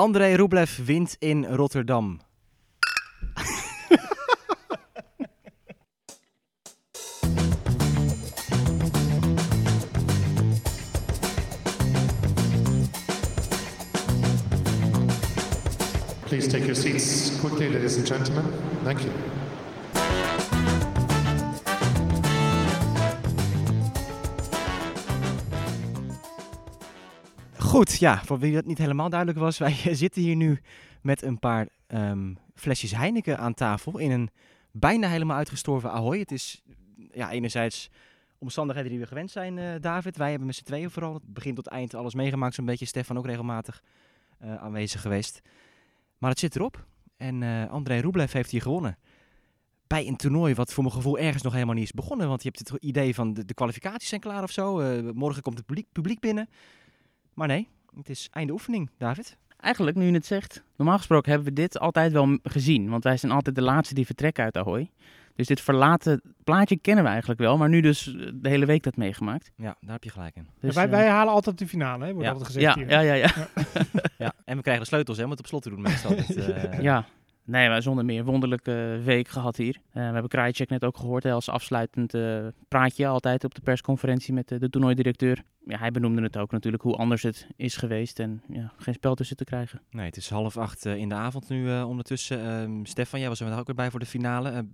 André Rublev wint in Rotterdam. Please take your seats quickly, ladies and gentlemen. Thank you. Goed, ja, voor wie dat niet helemaal duidelijk was, wij zitten hier nu met een paar ehm, flesjes Heineken aan tafel in een bijna helemaal uitgestorven Ahoy. Het is ja, enerzijds omstandigheden die we gewend zijn, eh, David. Wij hebben met z'n tweeën vooral het begin tot eind alles meegemaakt, zo'n beetje. Stefan ook regelmatig eh, aanwezig geweest. Maar het zit erop. En eh André Rublev heeft hier gewonnen. Bij een toernooi wat voor mijn gevoel ergens nog helemaal niet is begonnen. Want je hebt het idee van de, de kwalificaties zijn klaar of zo. Morgen komt het publiek, publiek binnen. Maar nee, het is einde oefening, David. Eigenlijk, nu je het zegt, normaal gesproken hebben we dit altijd wel gezien. Want wij zijn altijd de laatste die vertrekken uit Ahoy. Dus dit verlaten plaatje kennen we eigenlijk wel, maar nu dus eh, de hele week dat meegemaakt. Ja, daar heb je gelijk in. Dus, wij, eh, wij halen altijd de finale, hè, wordt Ja. altijd gezegd ja, hier. ja, ja, ja, Ja, en we krijgen de sleutels hè, om het op slot te doen meestal. Dit, eh, ja. Nee, maar zonder meer wonderlijke week gehad hier. Eh, we hebben Krajicek net ook gehoord hè, als afsluitend eh, praatje altijd op de persconferentie met de, de toernooidirecteur. Ja, hij benoemde het ook natuurlijk hoe anders het is geweest en ja, geen spel tussen te krijgen. Nee, het is half acht eh, in de avond nu eh, ondertussen. Ehm, Stefan, jij was er ook weer bij voor de finale.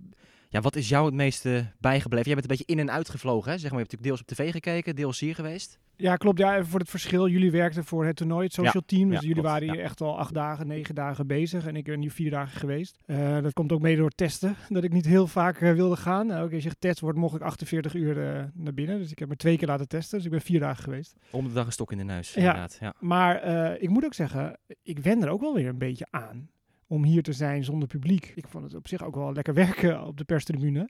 Ja, wat is jou het meeste bijgebleven? Jij bent een beetje in en uit gevlogen, hè? Zeg maar, je hebt natuurlijk deels op tv gekeken, deels hier geweest. Ja, klopt. Ja, even voor het verschil. Jullie werkten voor het toernooi, het social team. Dus ja, jullie klopt, waren hier ja. echt al acht dagen, negen dagen bezig. En ik ben nu vier dagen geweest. Eh, dat komt ook mede door testen. Dat ik niet heel vaak eh, wilde gaan. Nou, ook als je getest wordt, mocht ik 48 uur eh, naar binnen. Dus ik heb me twee keer laten testen. Dus ik ben vier dagen geweest. Om de dag een stok in de neus, Ja. inderdaad. Ja. Maar ik moet ook zeggen, ik wen er ook wel weer een beetje aan. Om hier te zijn zonder publiek. Ik vond het op zich ook wel lekker werken op de perstribune.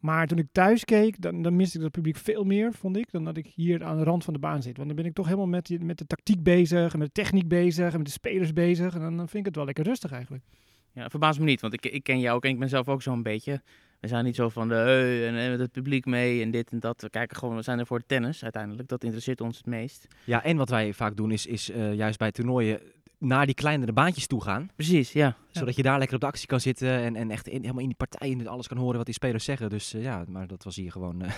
Maar toen ik thuis keek, dan, dan miste ik dat publiek veel meer, vond ik, dan dat ik hier aan de rand van de baan zit. Want dan ben ik toch helemaal met, die- met de tactiek bezig, en met de techniek bezig, en met de spelers bezig. En dan, dan vind ik het wel lekker rustig eigenlijk. Ja, verbaas me niet, want ik, ik ken jou ook en ik ben zelf ook zo'n beetje. We zijn niet zo van de hey, en, en met het publiek mee en dit en dat. We kijken gewoon, we zijn er voor de tennis uiteindelijk. Dat interesseert ons het meest. ja, en wat wij vaak doen is, is eh, juist bij toernooien naar die kleinere baantjes toe gaan. Precies, ja. Zodat je daar lekker op de actie kan zitten en, en echt in, helemaal in die partij en alles kan horen wat die spelers zeggen. Dus eh, ja, maar dat was hier gewoon eh,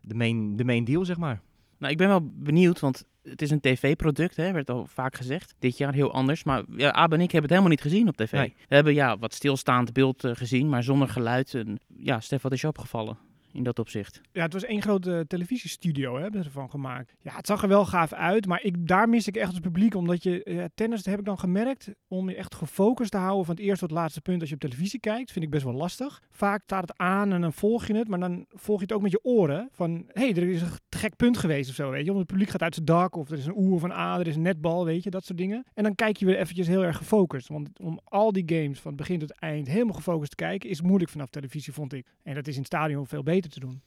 de, main, de main deal, zeg maar. Nou, ik ben wel benieuwd, want het is een tv-product, hè, werd al vaak gezegd. Dit jaar heel anders, maar ja, Abe en ik hebben het helemaal niet gezien op tv. Nee. We hebben ja, wat stilstaand beeld eh, gezien, maar zonder geluid. En, ja, Stef, wat is je opgevallen in dat opzicht? Ja, het was één grote televisiestudio, hè, hebben ze ervan gemaakt. Ja, het zag er wel gaaf uit, maar ik, daar mis ik echt het publiek. Omdat je, ja, tennis, heb ik dan gemerkt, om je echt gefocust te houden van het eerste tot het laatste punt als je op televisie kijkt, vind ik best wel lastig. Vaak staat het aan en dan volg je het, maar dan volg je het ook met je oren. Van, hé, hey, er is een gek punt geweest of zo, weet je. Want het publiek gaat uit zijn dak, of er is een oer of een A, er is een netbal, weet je, dat soort dingen. En dan kijk je weer eventjes heel erg gefocust. Want om al die games van begin tot eind helemaal gefocust te kijken, is moeilijk vanaf televisie, vond ik. En dat is in het stadion veel beter te doen.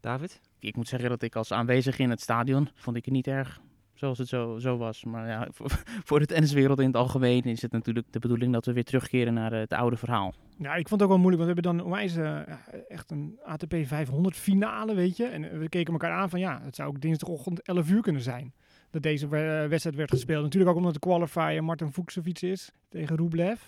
David? Ik moet zeggen dat ik als aanwezig in het stadion, vond ik het niet erg zoals het zo, zo was. Maar ja, voor, voor de tenniswereld in het algemeen is het natuurlijk de bedoeling dat we weer terugkeren naar eh, het oude verhaal. Ja, ik vond het ook wel moeilijk, want we hebben dan onwijs eh, echt een ATP 500 finale, weet je. En eh, we keken elkaar aan van ja, het zou ook dinsdagochtend 11 uur kunnen zijn. Dat deze we- wedstrijd werd gespeeld. Natuurlijk ook omdat de qualifier Martin Fuchsovic is tegen Rublev.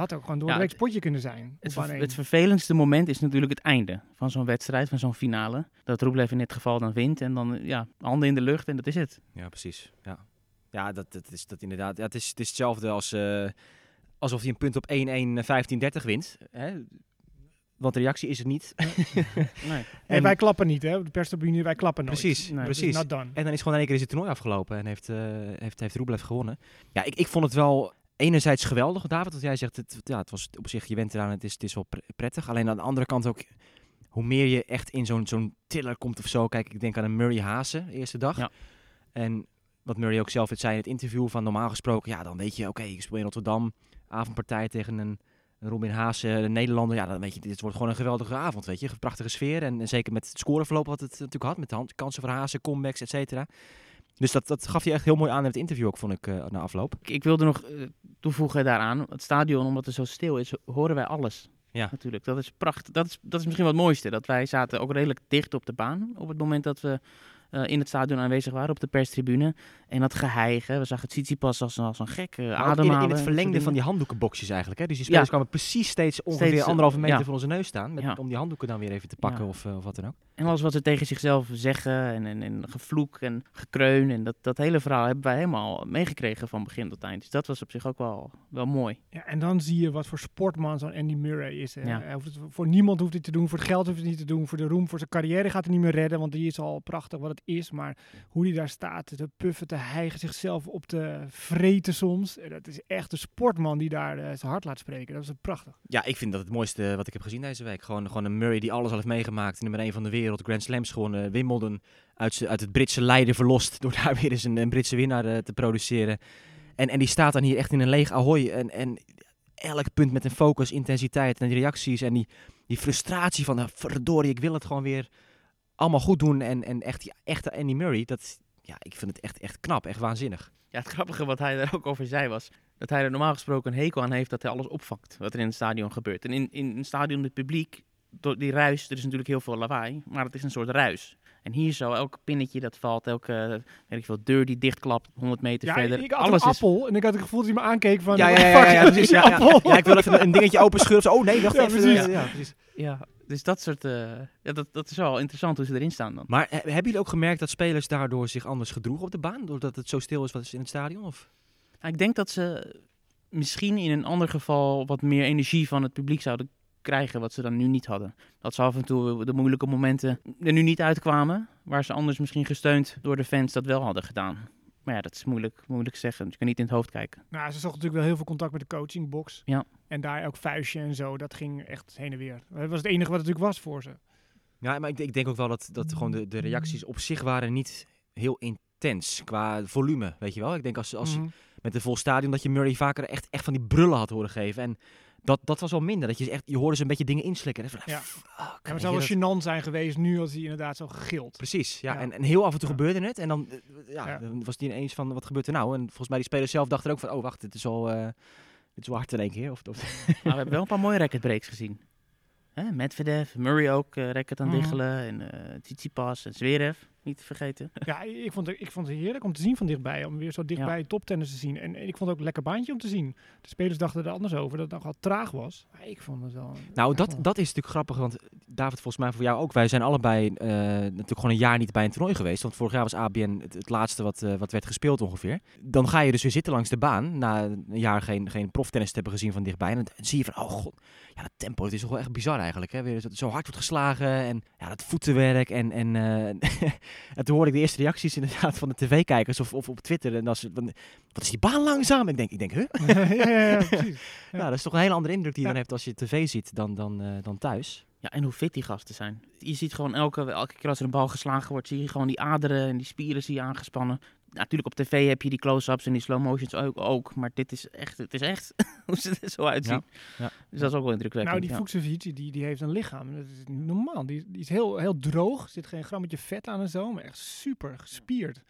Het had ook gewoon door Ja, een week spotje kunnen zijn. Het, ver- het vervelendste moment is natuurlijk het einde van zo'n wedstrijd, van zo'n finale. Dat Rublev in dit geval dan wint en dan ja, handen in de lucht en dat is het. Ja, precies. Ja, ja dat, dat is dat inderdaad. Ja, het, is, het is hetzelfde als eh, alsof hij een punt op 1-1 15-30 wint. Hè? Want de reactie is het niet. Nee. en en- wij klappen niet, hè. Op de perstribune, wij klappen nooit. Precies, Nee, precies. not done. En dan is gewoon in één keer is het toernooi afgelopen en heeft, eh heeft, heeft Rublev gewonnen. Ja, ik, ik vond het wel enerzijds geweldig, David. Want jij zegt, het, ja, het was op zich, je went eraan, het is, het is wel pre- prettig. Alleen aan de andere kant ook, hoe meer je echt in zo'n zo'n tiller komt of zo. Kijk, ik denk aan een Murray Haase, de eerste dag. Ja. En wat Murray ook zelf het zei in het interview, van normaal gesproken, ja, dan weet je, oké, ik speel in Rotterdam, avondpartij tegen een een Robin Haase, een Nederlander. Ja, dan weet je, dit wordt gewoon een geweldige avond, weet je. Een prachtige sfeer en, en zeker met het scoreverloop wat het natuurlijk had, met de hand- kansen voor Haase, comebacks, et cetera. Dus dat, dat gaf je echt heel mooi aan in het interview ook, vond ik, eh, na afloop. Ik, ik wilde nog eh, toevoegen daaraan, het stadion, omdat het zo stil is, horen wij alles. Ja. Natuurlijk, dat is prachtig. Dat is, dat is misschien wat het mooiste. Dat wij zaten ook redelijk dicht op de baan op het moment dat we eh, in het stadion aanwezig waren op de perstribune. En dat geheige, we zagen Tsitsipas als, als een gek uh, Maar ook ademhalen. in, in het en verlengde van die handdoekenboxjes eigenlijk. Hè? Dus die spelers Ja. kwamen precies steeds ongeveer Steeds, eh, anderhalve meter ja. van onze neus staan. Met, Ja. Om die handdoeken dan weer even te pakken Ja. of, eh, of wat dan ook. En alles wat ze tegen zichzelf zeggen en, en, en gevloek en gekreun. En dat, dat hele verhaal hebben wij helemaal meegekregen van begin tot eind. Dus dat was op zich ook wel, wel mooi. Ja, en dan zie je wat voor sportman zo'n Andy Murray is. Hè. Ja. Hij hoeft het, voor niemand hoeft hij te doen, voor het geld hoeft hij niet te doen, voor de roem, voor zijn carrière gaat hij niet meer redden, want die is al prachtig wat het is. Maar hoe hij daar staat, te puffen, te hijgen, zichzelf op te vreten soms. eh, Dat is echt een sportman die daar eh, zijn hart laat spreken. Dat is prachtig. Ja, ik vind dat het mooiste wat ik heb gezien deze week. Gewoon, gewoon een Murray die alles al heeft meegemaakt. Nummer 1 van de wereld, Grand Slams gewonnen. Wimbledon uit, uit het Britse lijden verlost. Door daar weer eens een, Britse winnaar eh, te produceren. En, en die staat dan hier echt in een leeg ahoy. En, en elk punt met een focus, intensiteit en die reacties. En die, die frustratie van, verdorie, ik wil het gewoon weer allemaal goed doen. En, en echt die echte Andy Murray, dat, ja, ik vind het echt, echt knap. Echt waanzinnig. Ja, het grappige wat hij daar ook over zei was dat hij er normaal gesproken een hekel aan heeft dat hij alles opvangt wat er in het stadion gebeurt. En in, in een stadion met publiek, door die ruis, er is natuurlijk heel veel lawaai, maar het is een soort ruis. En hier zo, elk pinnetje dat valt, elke weet ik veel, deur die dichtklapt, 100 meter Ja, verder. ik had alles een is appel en ik had het gevoel dat hij me aankeek van... Ja, ja, ja, ja, precies. Ja, ja. appel? ja, ik wil even een dingetje open scheuren. Oh nee, wacht Ja, even. precies. Ja, precies. Ja, dus dat soort, eh, ja, dat, dat is wel interessant hoe ze erin staan dan. Maar he- hebben jullie ook gemerkt dat spelers daardoor zich anders gedroegen op de baan? Doordat het zo stil is wat is in het stadion? Of? Nou, ik denk dat ze misschien in een ander geval wat meer energie van het publiek zouden krijgen, wat ze dan nu niet hadden. Dat ze af en toe de moeilijke momenten er nu niet uitkwamen, waar ze anders misschien gesteund door de fans dat wel hadden gedaan. Maar ja, dat is moeilijk, moeilijk te zeggen. Je kan niet in het hoofd kijken. Nou, ze zochten natuurlijk wel heel veel contact met de coachingbox. Ja. En daar ook vuistje en zo, dat ging echt heen en weer. Dat was het enige wat het natuurlijk was voor ze. Ja, maar ik, ik denk ook wel dat, dat gewoon de, de reacties op zich waren niet heel intens qua volume, weet je wel. Ik denk als, als Mhm. met een vol stadion dat je Murray vaker echt, echt van die brullen had horen geven. En dat, dat was wel minder. Dat je, echt, je hoorde ze een beetje dingen inslikken. En van, Ja. fuck, Ja, weet maar het je, zou wel dat- gênant zijn geweest nu als hij inderdaad zo gegild. Precies, ja. Ja. En, en heel af en toe Ja. gebeurde het. En dan, eh, ja, dan was die ineens van, wat gebeurt er nou? En volgens mij die spelers zelf dachten er ook van, oh wacht, dit is al, eh, dit is wel hard in één keer. Of, of, Maar we hebben wel een paar mooie racket breaks gezien. Hè, Medvedev, Murray ook, eh racket aan Mhm. diggelen. En eh Tsitsipas en Zverev, niet te vergeten. Ja, ik vond, het, ik vond het heerlijk om te zien van dichtbij. Om weer zo dichtbij toptennis te zien. En, en ik vond het ook een lekker baantje om te zien. De spelers dachten er anders over, dat het nogal traag was. Maar ik vond het wel... Nou, dat, wel- dat is natuurlijk grappig, want David, volgens mij voor jou ook. Wij zijn allebei eh, natuurlijk gewoon een jaar niet bij een toernooi geweest. Want vorig jaar was ABN het, het laatste wat, eh, wat werd gespeeld ongeveer. Dan ga je dus weer zitten langs de baan, na een jaar geen, geen proftennis te hebben gezien van dichtbij. En dan zie je van, oh god, ja, dat tempo, het is toch wel echt bizar eigenlijk. Hè? Weer zo, zo hard wordt geslagen en ja, dat voetenwerk. En, en, eh, en toen hoorde ik de eerste reacties inderdaad van de tv-kijkers of, of op Twitter. En als, van, wat is die baan langzaam? Ik denk, ik denk huh? ja, ja, ja, precies. Ja. Ja, dat is toch een hele andere indruk die je Ja. dan hebt als je tv ziet dan, dan, eh, dan thuis. Ja, en hoe fit die gasten zijn. Je ziet gewoon elke, elke keer als er een bal geslagen wordt, zie je gewoon die aderen en die spieren zie je aangespannen. Natuurlijk op tv heb je die close-ups en die slow motions ook, ook. Maar dit is echt, het is echt hoe ze er zo uitzien. ja. Dus dat is ook wel indrukwekkend. Nou, die ja. Die, die heeft een lichaam. Dat is niet normaal. Die, die is heel, heel droog. Er zit geen grammetje vet aan en zo. Maar echt super gespierd.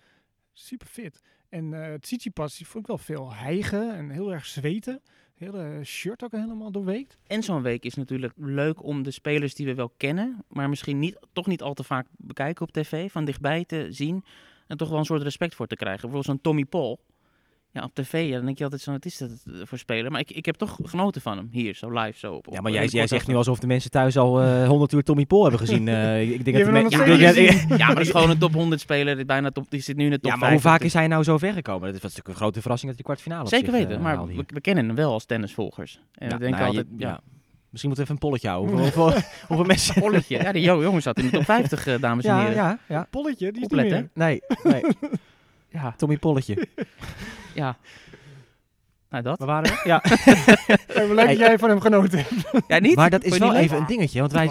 Super fit. En eh Tsitsipas, die vond ik wel veel hijgen en heel erg zweten. Hele shirt ook helemaal doorweekt. En zo'n week is natuurlijk leuk om de spelers die we wel kennen, maar misschien niet, toch niet al te vaak bekijken op tv, van dichtbij te zien en toch wel een soort respect voor te krijgen. Bijvoorbeeld zo'n Tommy Paul. Ja, op tv, ja, dan denk je altijd zo, wat is dat eh, voor speler? Maar ik, ik heb toch genoten van hem, hier, zo live, zo op. op Ja, maar jij, jij zegt nu alsof de mensen thuis al eh 100 uur Tommy Paul hebben gezien. Eh, ik denk dat men- ik denk- gezien. Ja, maar dat is gewoon een top 100 speler, die, bijna top, die zit nu in de top Ja, maar hoe 50. vaak is hij nou zo ver gekomen? Dat is natuurlijk een grote verrassing dat hij kwartfinale op Zeker zich, weten, maar we, kennen hem wel als tennisvolgers. En Ja, we denken nou, je- altijd, ja, ja. Misschien moeten we even een polletje houden. Hoeveel, hoeveel, hoeveel mensen... Polletje. Ja, die jo- jongen zat in de top 50, eh, dames en Ja, heren. ja, ja. Polletje, die is Opletten, niet meer. Nee, nee. Ja, Tommy Polletje. ja. Nou, dat. Waar waren we? Ja. Hey, maar leuk dat jij van hem genoten hebt. Ja, niet? Maar dat is wel even leuk? een dingetje. Want wij,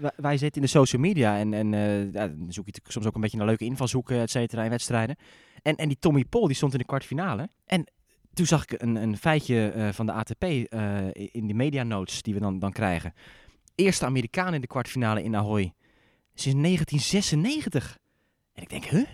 wij, wij zitten in de social media en, en eh, ja, dan zoek je soms ook een beetje naar leuke invalshoeken, et cetera, in wedstrijden. En, en die Tommy Paul, die stond in de kwartfinale. En toen zag ik een, een feitje eh, van de ATP eh, in de media notes die we dan, dan krijgen. Eerste Amerikaan in de kwartfinale in Ahoy sinds 1996. En ik denk, huh?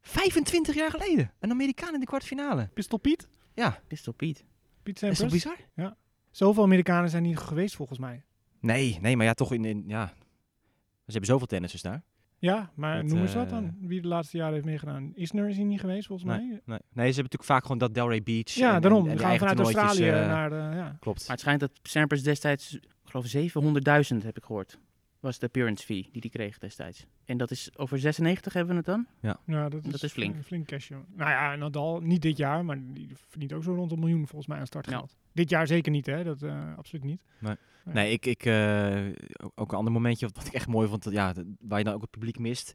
25 jaar geleden. Een Amerikaan in de kwartfinale. Pistol Piet? Ja, Pistol Piet. Piet is toch Sampras? bizar? Zoveel Amerikanen zijn niet geweest volgens mij. Nee, nee, maar ja, toch in, in ja. Ze hebben zoveel tennissers daar. Ja, maar Met, noem eens wat eh, dan. Wie de laatste jaren heeft meegedaan. Isner is hier niet geweest, volgens mij. Nee, nee. ze hebben natuurlijk vaak gewoon dat Delray Beach. Ja, en- daarom. en- en We die gaan vanuit Australië eh, naar de... Ja. Klopt. Maar het schijnt dat Sampras destijds, ik geloof 700.000 heb ik gehoord, was de appearance fee die hij kreeg destijds. En dat is over 96 hebben we het dan? Ja, dat is, Dat is flink. Een flink cash, joh. Nou ja, Nadal, niet dit jaar, maar die verdient ook zo rond een miljoen volgens mij aan startgeld. Dit jaar zeker niet, hè? Dat eh, absoluut niet. Nee, ik, ik eh, ook- een ander momentje wat, wat ik echt mooi vond, dat, ja, waar je dan ook het publiek mist.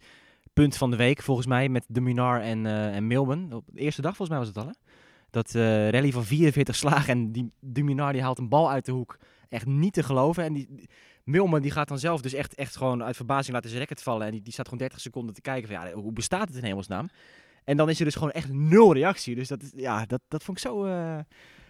Punt van de week volgens mij met de Munar en, eh en Milman. Op de eerste dag volgens mij was het al hè. Dat eh, rally van 44 slagen en die de Munar die haalt een bal uit de hoek. Echt niet te geloven. En die, die- Milman die gaat dan zelf dus echt, echt gewoon uit verbazing laten zijn racket vallen. En die, die staat gewoon 30 seconden te kijken van ja, hoe bestaat het in hemelsnaam? En dan is er dus gewoon echt nul reactie. Dus dat, is, ja, dat, dat vond ik zo, eh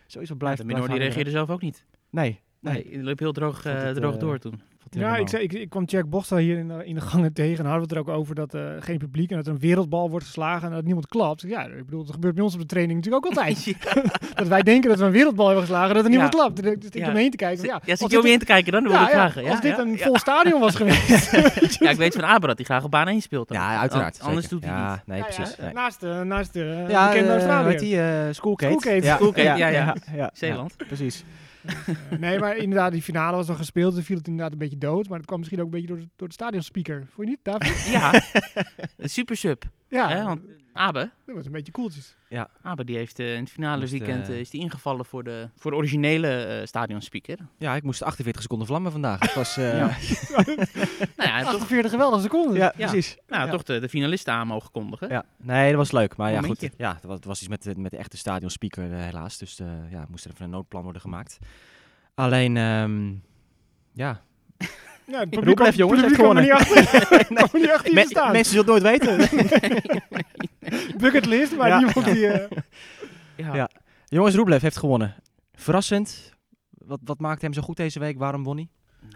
sowieso Ja, blijft de minor die reageerde zelf ook niet. Nee, nee. Nee, hij liep heel droog, eh, het, droog eh, door toen. Ja, ik, zei, ik, ik kwam Jack Bosta hier in de, in de gangen tegen. En hadden we het er ook over dat er geen publiek en dat er een wereldbal wordt geslagen en dat niemand klapt. Ja, ik bedoel, dat gebeurt bij ons op de training natuurlijk ook altijd. dat wij denken dat we een wereldbal hebben geslagen, dat er niemand Ja. klapt. Zit ik Ja. om me heen te kijken. Ja, Ja, zit je om je een- in te kijken dan? Dan wil ja, ik ja, vragen. Ja, als dit ja, een ja. vol stadion was geweest. Ja, ik weet van Aber dat hij graag op baan 1 speelt. dan. Ja, uiteraard. An- Anders doet hij ja, niet. Nee, Ja, ja, precies. nee. Naast de, naast de eh, Ja, bekende Australiër. hoe heet die? eh Schoolgate. Schoolgate. Ja, ja, ja. ja, Zeeland. ja, precies. Nee, maar inderdaad, die finale was al gespeeld. Toen viel het inderdaad een beetje dood. Maar dat kwam misschien ook een beetje door de, door de stadionspeaker. Vond je niet, David? Ja, een super sub. Ja, Hè, want Abe, dat was een beetje cooltjes. Abe die heeft eh, in het finale Moest, weekend eh, eh, is die ingevallen voor de, voor de originele eh stadionspeaker. Ja, ik moest 48 seconden vlammen vandaag. Het was, eh, Ja. ja. Nou ja, en toch, 48 geweldige seconden. Ja. precies. nou, ja. toch de, de finalisten aan mogen kondigen. Ja. Nee, dat was leuk. Maar ja, goed. Ja, dat was, het was iets met, de- met de echte stadionspeaker helaas. Dus eh, ja, moest er even een noodplan worden gemaakt. Alleen, ehm, ja. Ja, het Roep jongens, publiek kwam er niet achter, niet achter je Me- te staan. mensen zullen het nooit weten. Bucketlist, maar Ja. niemand die... eh, Ja. Ja. Jongens, Rublev heeft gewonnen. Verrassend. Wat, wat maakte hem zo goed deze week? Waarom won hij?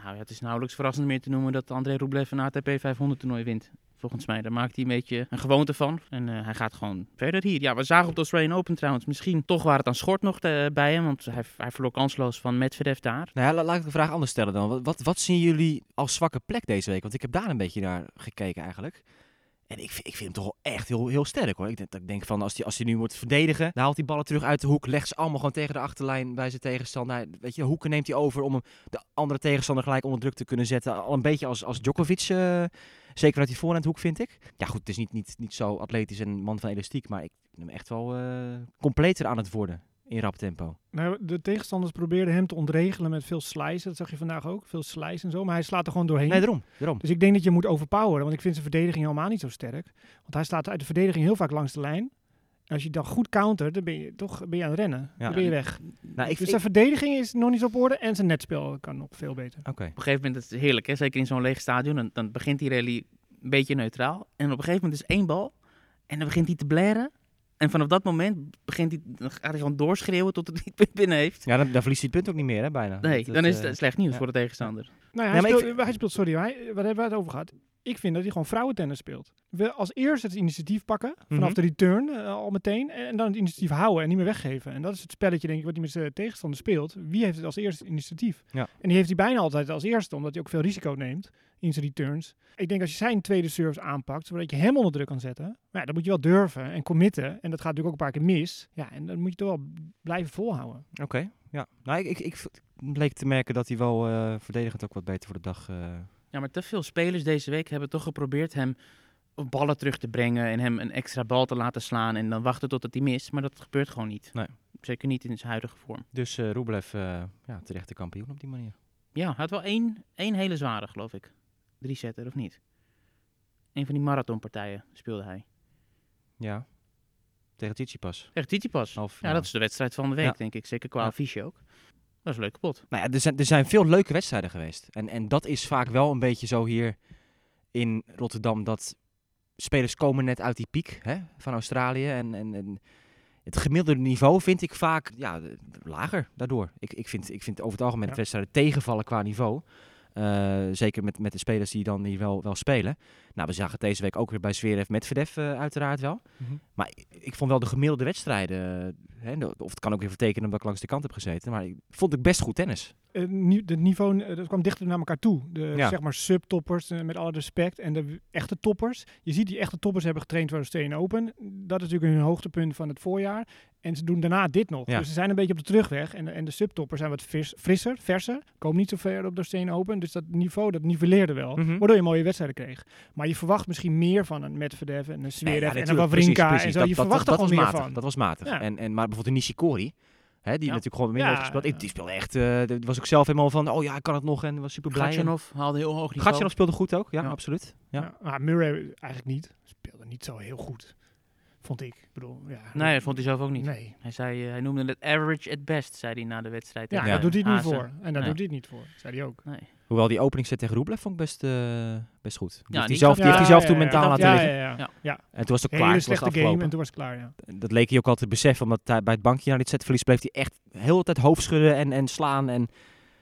Nou ja, het is nauwelijks verrassend meer te noemen dat André Rublev een ATP 500 toernooi wint. Volgens mij, daar maakt hij een beetje een gewoonte van. En eh, hij gaat gewoon verder hier. Ja, we zagen op de Australian Open trouwens. Misschien toch waar het aan schort nog eh, bij hem. Want hij, hij verloor kansloos van Medvedev daar. Nou ja, la- laat ik de vraag anders stellen dan. Wat, wat, wat zien jullie als zwakke plek deze week? Want ik heb daar een beetje naar gekeken eigenlijk. En ik, ik vind hem toch wel echt heel, heel sterk hoor. Ik denk, ik denk van als hij als nu moet verdedigen, dan haalt hij ballen terug uit de hoek, legt ze allemaal gewoon tegen de achterlijn bij zijn tegenstander. Nou, weet je, hoeken neemt hij over om hem, de andere tegenstander gelijk onder druk te kunnen zetten. Al een beetje als, als Djokovic, eh, zeker uit die voorhandhoek vind ik. Ja goed, het is niet, niet, niet zo atletisch en man van elastiek, maar ik vind hem echt wel eh, completer aan het worden in rap tempo. nou, de tegenstanders probeerden hem te ontregelen met veel slices. Dat zag je vandaag ook. Veel slice en zo. Maar hij slaat er gewoon doorheen. Nee, daarom. daarom. Dus ik denk dat je moet overpoweren. Want ik vind zijn verdediging helemaal niet zo sterk. Want hij staat uit de verdediging heel vaak langs de lijn. En als je dan goed countert, dan ben je toch ben je aan het rennen. Ja. Dan ben je weg. Nou, ik, dus ik- zijn verdediging is nog niet zo op orde. En zijn netspel kan nog veel beter. Oké. Op een gegeven moment, het is heerlijk hè, zeker in zo'n leeg stadion. Dan, dan begint die rally een beetje neutraal. En op een gegeven moment is één bal. En dan begint hij te blaren. En vanaf dat moment begint hij, gaat hij gewoon doorschreeuwen tot het niet binnen heeft. Ja, dan, dan verliest hij het punt ook niet meer, hè, bijna. Nee, Dat, dan is eh, het slecht nieuws ja. voor de tegenstander. Nou ja, hij, ik speelt, hij speelt, sorry, hij, wat hebben we het over gehad? Ik vind dat hij gewoon vrouwentennis speelt. We als eerste het initiatief pakken, vanaf Mhm. de return eh, al meteen. En dan het initiatief houden en niet meer weggeven. En dat is het spelletje, denk ik, wat hij met zijn tegenstander speelt. Wie heeft het als eerste initiatief? Ja. En die heeft hij bijna altijd als eerste, omdat hij ook veel risico neemt in zijn returns. Ik denk als je zijn tweede service aanpakt, zodat je hem onder druk kan zetten. Maar ja, dan moet je wel durven en committen. En dat gaat natuurlijk ook een paar keer mis. Ja, en dan moet je toch wel blijven volhouden. Oké, ja. Nou, ik, ik, bleek te merken dat hij wel eh, verdedigend ook wat beter voor de dag... eh, Ja, maar te veel spelers deze week hebben toch geprobeerd hem op ballen terug te brengen en hem een extra bal te laten slaan en dan wachten totdat hij mist. Maar dat gebeurt gewoon niet. Nee. Zeker niet in zijn huidige vorm. dus eh Rublev, eh ja, terecht de kampioen op die manier. Ja, hij had wel één, één hele zware, geloof ik. Drie setter, of niet? Een van die marathonpartijen speelde hij. Ja. Tegen Tsitsipas. Echt Tsitsipas. Half, Ja, dat is de wedstrijd van de week, Ja. denk ik. Zeker qua Ja. affiche ook. Dat is een leuke pot. Nou ja, er zijn, er zijn veel leuke wedstrijden geweest. En, en dat is vaak wel een beetje zo hier in Rotterdam. Dat spelers komen net uit die piek hè, van Australië. En, en, en het gemiddelde niveau vind ik vaak ja, de- de- lager daardoor. Ik, ik, vind, ik vind over het algemeen Ja. dat wedstrijden tegenvallen qua niveau. Eh, zeker met, met de spelers die dan hier wel, wel spelen. Nou, we zagen het deze week ook weer bij Zverev met Verdef uh, uiteraard wel. Mhm. Maar ik, ik, vond wel de gemiddelde wedstrijden, hè, of het kan ook even tekenen omdat ik langs de kant heb gezeten, maar ik vond ik best goed tennis. Het niveau dat kwam dichter naar elkaar toe. De ja. zeg maar subtoppers, met alle respect, en de echte toppers. Je ziet die echte toppers hebben getraind voor de Steen Open. Dat is natuurlijk hun hoogtepunt van het voorjaar. En ze doen daarna dit nog. Ja. Dus ze zijn een beetje op de terugweg. En, en de subtoppers zijn wat fris, frisser, verser. Komen niet zo ver op de Steen Open. Dus dat niveau, dat niveleerde wel. Mhm. Waardoor je mooie wedstrijden kreeg. Maar je verwacht misschien meer van een Medvedev en een Zverev ja, en een Wawrinka. precies, En zo. precies. Je Dat- verwacht dat, er dat, gewoon was meer matig. van. Dat was matig. Ja. En, en, maar bijvoorbeeld de Nishikori, hè, die Ja. natuurlijk gewoon minder Ja, heeft gespeeld. Ik, die speelde echt, eh, die was ook zelf helemaal van, oh ja, ik kan het nog en was super blij. Gatjanov haalde heel hoog niveau. Gatjanov speelde goed ook, ja, Ja. absoluut. Ja. Ja. Maar Murray eigenlijk niet. Speelde niet zo heel goed. Vond ik. Ik bedoel, ja. Nee, dat vond hij zelf ook niet. Nee. Hij, zei, eh, hij noemde het average at best, zei hij na de wedstrijd. Ja, tegen daar doet hij het niet voor. En daar Nee. doet hij het niet voor. Zei hij ook. Nee. Hoewel die openingsset tegen Rublev vond ik best, eh, best goed. Die heeft hij die zelf, die heeft hij zelf Ja, toen ja, mentaal ja. laten ja, liggen. ja, ja, Ja. ja. En toen was het ook Hele klaar, was game en toen was het klaar, ja. Dat leek hij ook altijd te beseffen, omdat hij bij het bankje na dit setverlies bleef hij echt heel de tijd hoofdschudden en, en slaan. En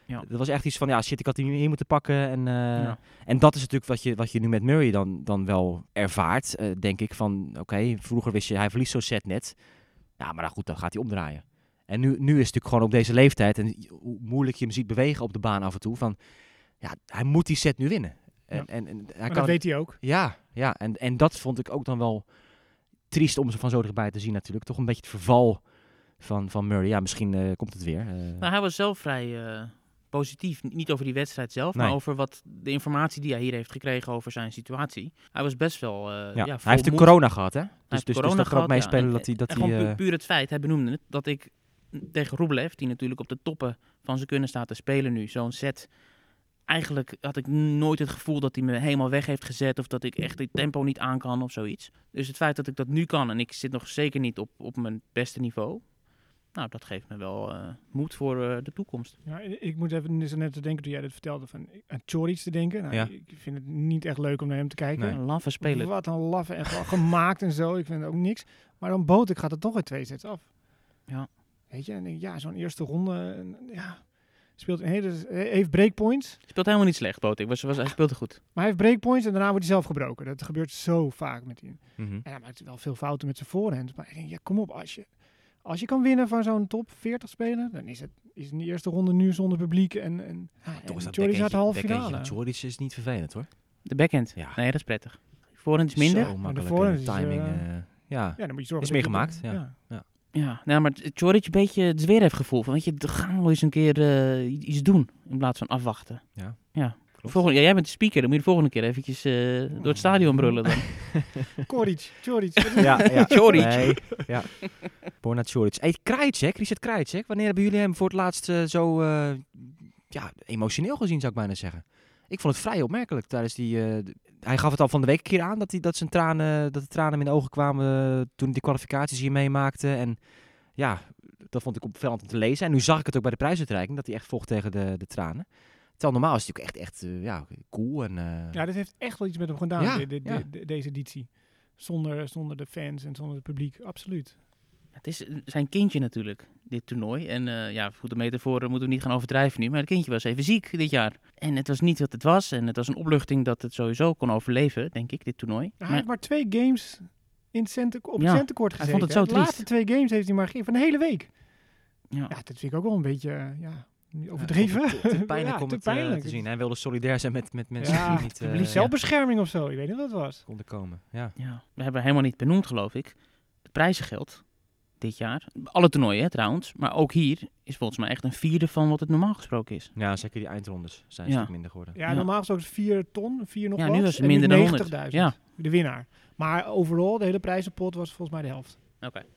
Ja. Dat was echt iets van, ja shit, ik had die hier moeten pakken. En, eh, Ja. en dat is natuurlijk wat je, wat je nu met Murray dan, dan wel ervaart, eh, denk ik. Van, oké, vroeger wist je, hij verliest zo'n set net. Ja, maar nou goed, dan gaat hij omdraaien. En nu, nu is het natuurlijk gewoon op deze leeftijd, en hoe moeilijk je hem ziet bewegen op de baan af en toe, van, ja, hij moet die set nu winnen. En, Ja. en, en hij Maar kan, dat weet hij ook. ja, ja en, en dat vond ik ook dan wel triest om ze van zo dichtbij te zien natuurlijk. Toch een beetje het verval van, van Murray. Ja, misschien eh, komt het weer. eh. Nou, hij was zelf vrij eh, positief. Niet over die wedstrijd zelf, Nee. maar over wat de informatie die hij hier heeft gekregen over zijn situatie. Hij was best wel. eh, ja. ja, hij heeft moed. corona gehad, hè? Dus, dus, dus corona dat ook gehad, ja. meespelen En- dat hij... Dat en hij gewoon pu- eh, puur het feit, hij benoemde het, dat ik tegen Rublev, die natuurlijk op de toppen van zijn kunnen staat te spelen nu, zo'n set. Eigenlijk had ik nooit het gevoel dat hij me helemaal weg heeft gezet of dat ik echt het tempo niet aan kan of zoiets. Dus het feit dat ik dat nu kan en ik zit nog zeker niet op, op mijn beste niveau, nou, dat geeft me wel eh, moed voor eh, de toekomst. Ja, ik moet even dus net te denken toen jij dit vertelde van aan Choric te denken. Nou, Ja. Ik vind het niet echt leuk om naar hem te kijken. Nee. Een laffe speler. Wat een laffe en gemaakt en zo. Ik vind het ook niks. Maar dan boot ik gaat het toch in twee sets af. Ja. Weet je, en ik denk, ja, zo'n eerste ronde, en, ja, speelt een hele, heeft breakpoints. Speelt helemaal niet slecht, Botik. Was, was, hij speelde goed. Maar hij heeft breakpoints en daarna wordt hij zelf gebroken. Dat gebeurt zo vaak met hem. mhm. En hij maakt wel veel fouten met zijn voorhand. Maar ik denk, ja, kom op, als je, als je kan winnen van zo'n top 40 speler, dan is het is in de eerste ronde nu zonder publiek. En, en, ja, Toch en is dat Choric gaat de halve finale. Choric is niet vervelend, hoor. De backhand. Ja. Nee, dat is prettig. Voorhand is minder. Zo de makkelijk. voorhand eh, is, timing. eh, eh, ja. Ja, dan moet je zorgen Is dat je- meegemaakt, ja. Ja, nou, maar Choric een beetje het Zverev gevoel van, weet je, we gaan wel eens een keer eh, iets doen in plaats van afwachten. Ja, Ja. Klopt. Volgende, ja, jij bent de speaker, dan moet je de volgende keer eventjes eh, door het stadion brullen dan. Choric, Choric. ja, ja. Choric. Nee, ja. Borna Choric. Hey, Krajicek, Richard Krajicek. Wanneer hebben jullie hem voor het laatst eh, zo eh, ja, emotioneel gezien, zou ik bijna zeggen? Ik vond het vrij opmerkelijk tijdens die... eh, hij gaf het al van de week een keer aan dat, hij, dat, zijn tranen, dat de tranen hem in de ogen kwamen toen hij die kwalificaties hier meemaakte. En ja, dat vond ik opvallend om te lezen. En nu zag ik het ook bij de prijsuitreiking, dat hij echt vocht tegen de, de tranen. Terwijl normaal is het natuurlijk echt, echt eh, ja, cool en... eh, Ja, dit heeft echt wel iets met hem gedaan, Ja, de- de- de- ja. de- deze editie. Zonder, zonder de fans en zonder het publiek, absoluut. Het is zijn kindje natuurlijk, dit toernooi. En eh, ja, goed, de metaforen moeten we niet gaan overdrijven nu. Maar het kindje was even ziek dit jaar. En het was niet wat het was. En het was een opluchting dat het sowieso kon overleven, denk ik, dit toernooi. hij Maar- heeft maar twee games in het center, op Ja, het centercourt hij gezeten. vond het zo De laatste twee games heeft hij maar gegeven van de hele week. ja. Ja, dat vind ik ook wel een beetje Ja, overdreven. Te, te pijnlijk Ja, om te het eh, pijnlijk. te zien. Hij wilde solidair zijn met, met mensen Ja, die niet eh, publiek Zelfbescherming of zo, ik weet niet wat het was. konden komen. Ja. Ja, we hebben helemaal niet benoemd, geloof ik. Het prijzengeld dit jaar. Alle toernooien hè, trouwens. Maar ook hier is volgens mij echt een vierde van wat het normaal gesproken is. ja, zeker die eindrondes zijn stuk minder geworden. Ja, normaal gesproken is het 4 ton, 4 nog Ja, wat. nu was het en minder dan 100. 90.000. Ja. De winnaar. Maar overal, de hele prijzenpot was volgens mij de helft.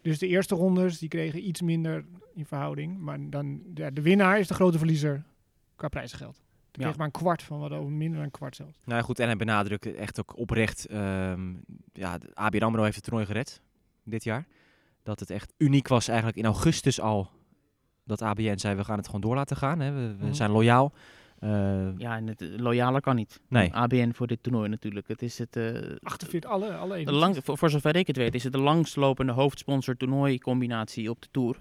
Dus de eerste rondes, die kregen iets minder in verhouding. Maar dan, ja, de winnaar is de grote verliezer qua prijzengeld. Die Ja. kreeg maar een kwart van wat over, minder dan een kwart zelfs. Nou ja, goed, en hij benadrukt echt ook oprecht. ehm ja, de ABN AMRO heeft het toernooi gered dit jaar. Dat het echt uniek was eigenlijk in augustus al. Dat ABN zei, we gaan het gewoon door laten gaan. Hè. We, we Mhm. zijn loyaal. Eh, Ja, en het eh, loyale kan niet. Nee. ABN voor dit toernooi natuurlijk. Het is het... eh, 48, alle, alle de edities. lang, voor, voor zover ik het weet, is het de langstlopende hoofdsponsor toernooi combinatie op de Tour.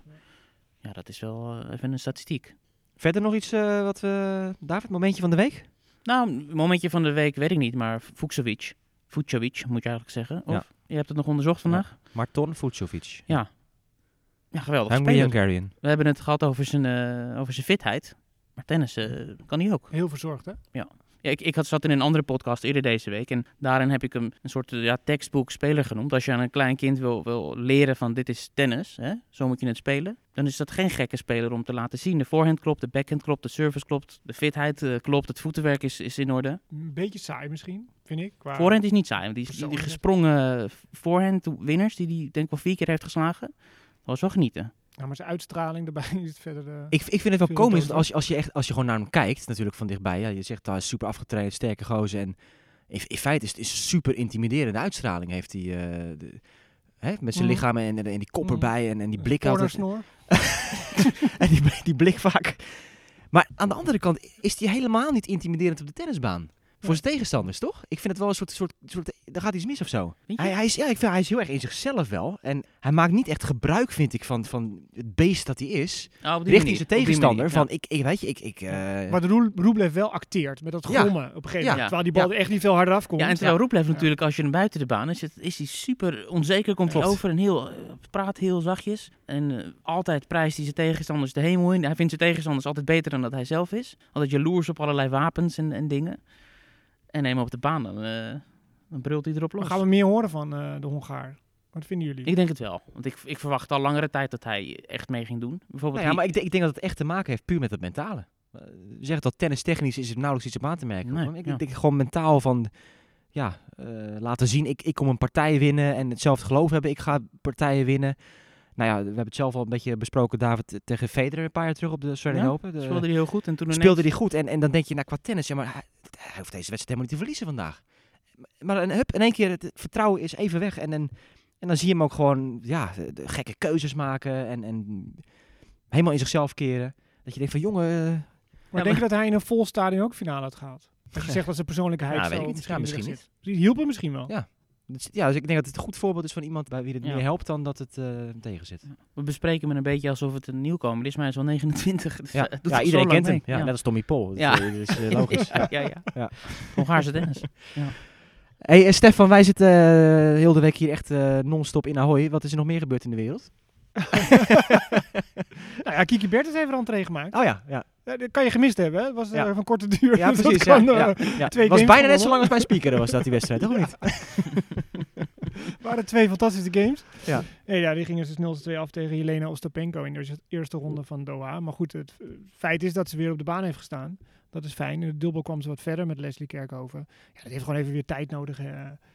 Ja, dat is wel even een statistiek. verder nog iets eh, wat we... David, momentje van de week? Nou, momentje van de week weet ik niet, maar Vukcevic. Vucevic moet je eigenlijk zeggen. Of Ja. je hebt het nog onderzocht vandaag? Marton Vucevic. Ja. Ja, geweldig. Hungry speler. Hungarian. We hebben het gehad over zijn, eh, over zijn fitheid. Maar tennis eh, kan hij ook. Heel verzorgd, hè? Ja, ik, ik had, zat in een andere podcast eerder deze week. En daarin heb ik hem een soort eh, ja, tekstboek speler genoemd. Als je aan een klein kind wil, wil leren van dit is tennis, hè, zo moet je het spelen. Dan is dat geen gekke speler om te laten zien. De voorhand klopt, de backhand klopt, de service klopt. De fitheid eh, klopt, het voetenwerk is, is in orde. Een beetje saai misschien, vind ik. Qua... Voorhand is niet saai. want Die, die, gesprongen voorhand winners die hij denk ik wel vier keer heeft geslagen. Dat was wel genieten. Ja, maar zijn uitstraling daarbij is het verder... eh, Ik, ik vind het wel komisch, want als je, als, je echt, als je gewoon naar hem kijkt, natuurlijk van dichtbij. Ja, je zegt, hij is super afgetraind, sterke gozer. En in, in feite is het is super intimiderende uitstraling heeft hij. eh, de- hè, met zijn Mhm. lichaam en, en, en die kop Mhm. erbij en, en die blik altijd. en die, die blik vaak. Maar aan de andere kant is hij helemaal niet intimiderend op de tennisbaan. Voor zijn tegenstanders, toch? Ik vind het wel een soort, soort, soort er gaat iets mis of zo. Hij, hij, is, ja, ik vind, hij is heel erg in zichzelf wel. En hij maakt niet echt gebruik, vind ik, van, van het beest dat hij is. Oh, op die Richting manier, zijn op die tegenstander. manier, Van, ik, ik, weet je, ik... ik eh, Maar de Roel- Roeblev wel acteert met dat Ja. grommen op een gegeven moment. Ja. Terwijl die bal Ja. er echt niet veel harder afkomt. Ja, en terwijl Roeplev Ja. natuurlijk, als je hem buiten de baan is, is hij super onzeker, komt hij over en heel, eh, praat heel zachtjes. En eh, altijd prijst hij zijn tegenstanders de hemel in. Hij vindt zijn tegenstanders altijd beter dan dat hij zelf is. Altijd jaloers op allerlei wapens en, en dingen. En neem hem op de baan, dan, eh, dan brult hij erop Maar los. gaan we meer horen van eh, de Hongaar? Wat vinden jullie? Ik denk het wel, want ik, ik verwacht al langere tijd dat hij echt mee ging doen. Bijvoorbeeld nou ja, die- maar ik, denk- ik denk dat het echt te maken heeft puur met het mentale. Eh, We zeggen dat tennis technisch is er nauwelijks iets op aan te merken. Nee, ik, ja. ik denk gewoon mentaal van... Ja, eh, laten zien, ik, ik kom een partij winnen en hetzelfde geloof hebben. Ik ga partijen winnen. Nou ja, we hebben het zelf al een beetje besproken, David, tegen Federer een paar jaar terug op de Australian Ja, Open. De- speelde hij heel goed en toen speelde hij goed. En, en dan denk je, nou, qua tennis, ja, maar hij, hoeft deze wedstrijd helemaal niet te verliezen vandaag. Maar een, hup, in één keer, het vertrouwen is even weg. En, en, en dan zie je hem ook gewoon, ja, de, de gekke keuzes maken. En, en helemaal in zichzelf keren. Dat je denkt van, jongen... eh, maar denk je dat hij in een vol stadion ook finale had gehaald? Dat je zegt dat zijn persoonlijkheid Ja, zo weet ik niet. Ja, misschien, misschien niet. Hielp hem misschien wel. Ja. Dat- ja, dus ik denk dat het een goed voorbeeld is van iemand bij wie het Ja. meer helpt dan dat het eh tegen zit. We bespreken hem een beetje alsof het een nieuwkomer is, maar hij is wel 29. Dus Ja, ja al iedereen kent hem. Ja, Net als Tommy Paul. Dat Ja. is, eh, dat is, eh, logisch. ja, ja, ja. Ja. Hongaarse tennis. Hey, eh, Stefan, wij zitten eh, heel de week hier echt eh, non-stop in Ahoy. Wat is er nog meer gebeurd in de wereld? Nou ja, Kiki Bertens heeft er entree gemaakt. Oh ja, ja. Eh, dat kan je gemist hebben, hè? Het was eh, Ja. van korte duur. Ja, precies. Ja, kan, eh, ja, ja. twee was games bijna net zo lang als bij Speaker was dat die wedstrijd, toch niet? waren twee fantastische games. Ja. Nee, ja, die gingen dus 0-2 af tegen Jelena Ostapenko in de eerste ronde van Doha. Maar goed, het eh, feit is dat ze weer op de baan heeft gestaan. Dat is fijn. In de dubbel kwam ze wat verder met Leslie Kerkhoven. Ja, dat heeft gewoon even weer tijd nodig. eh.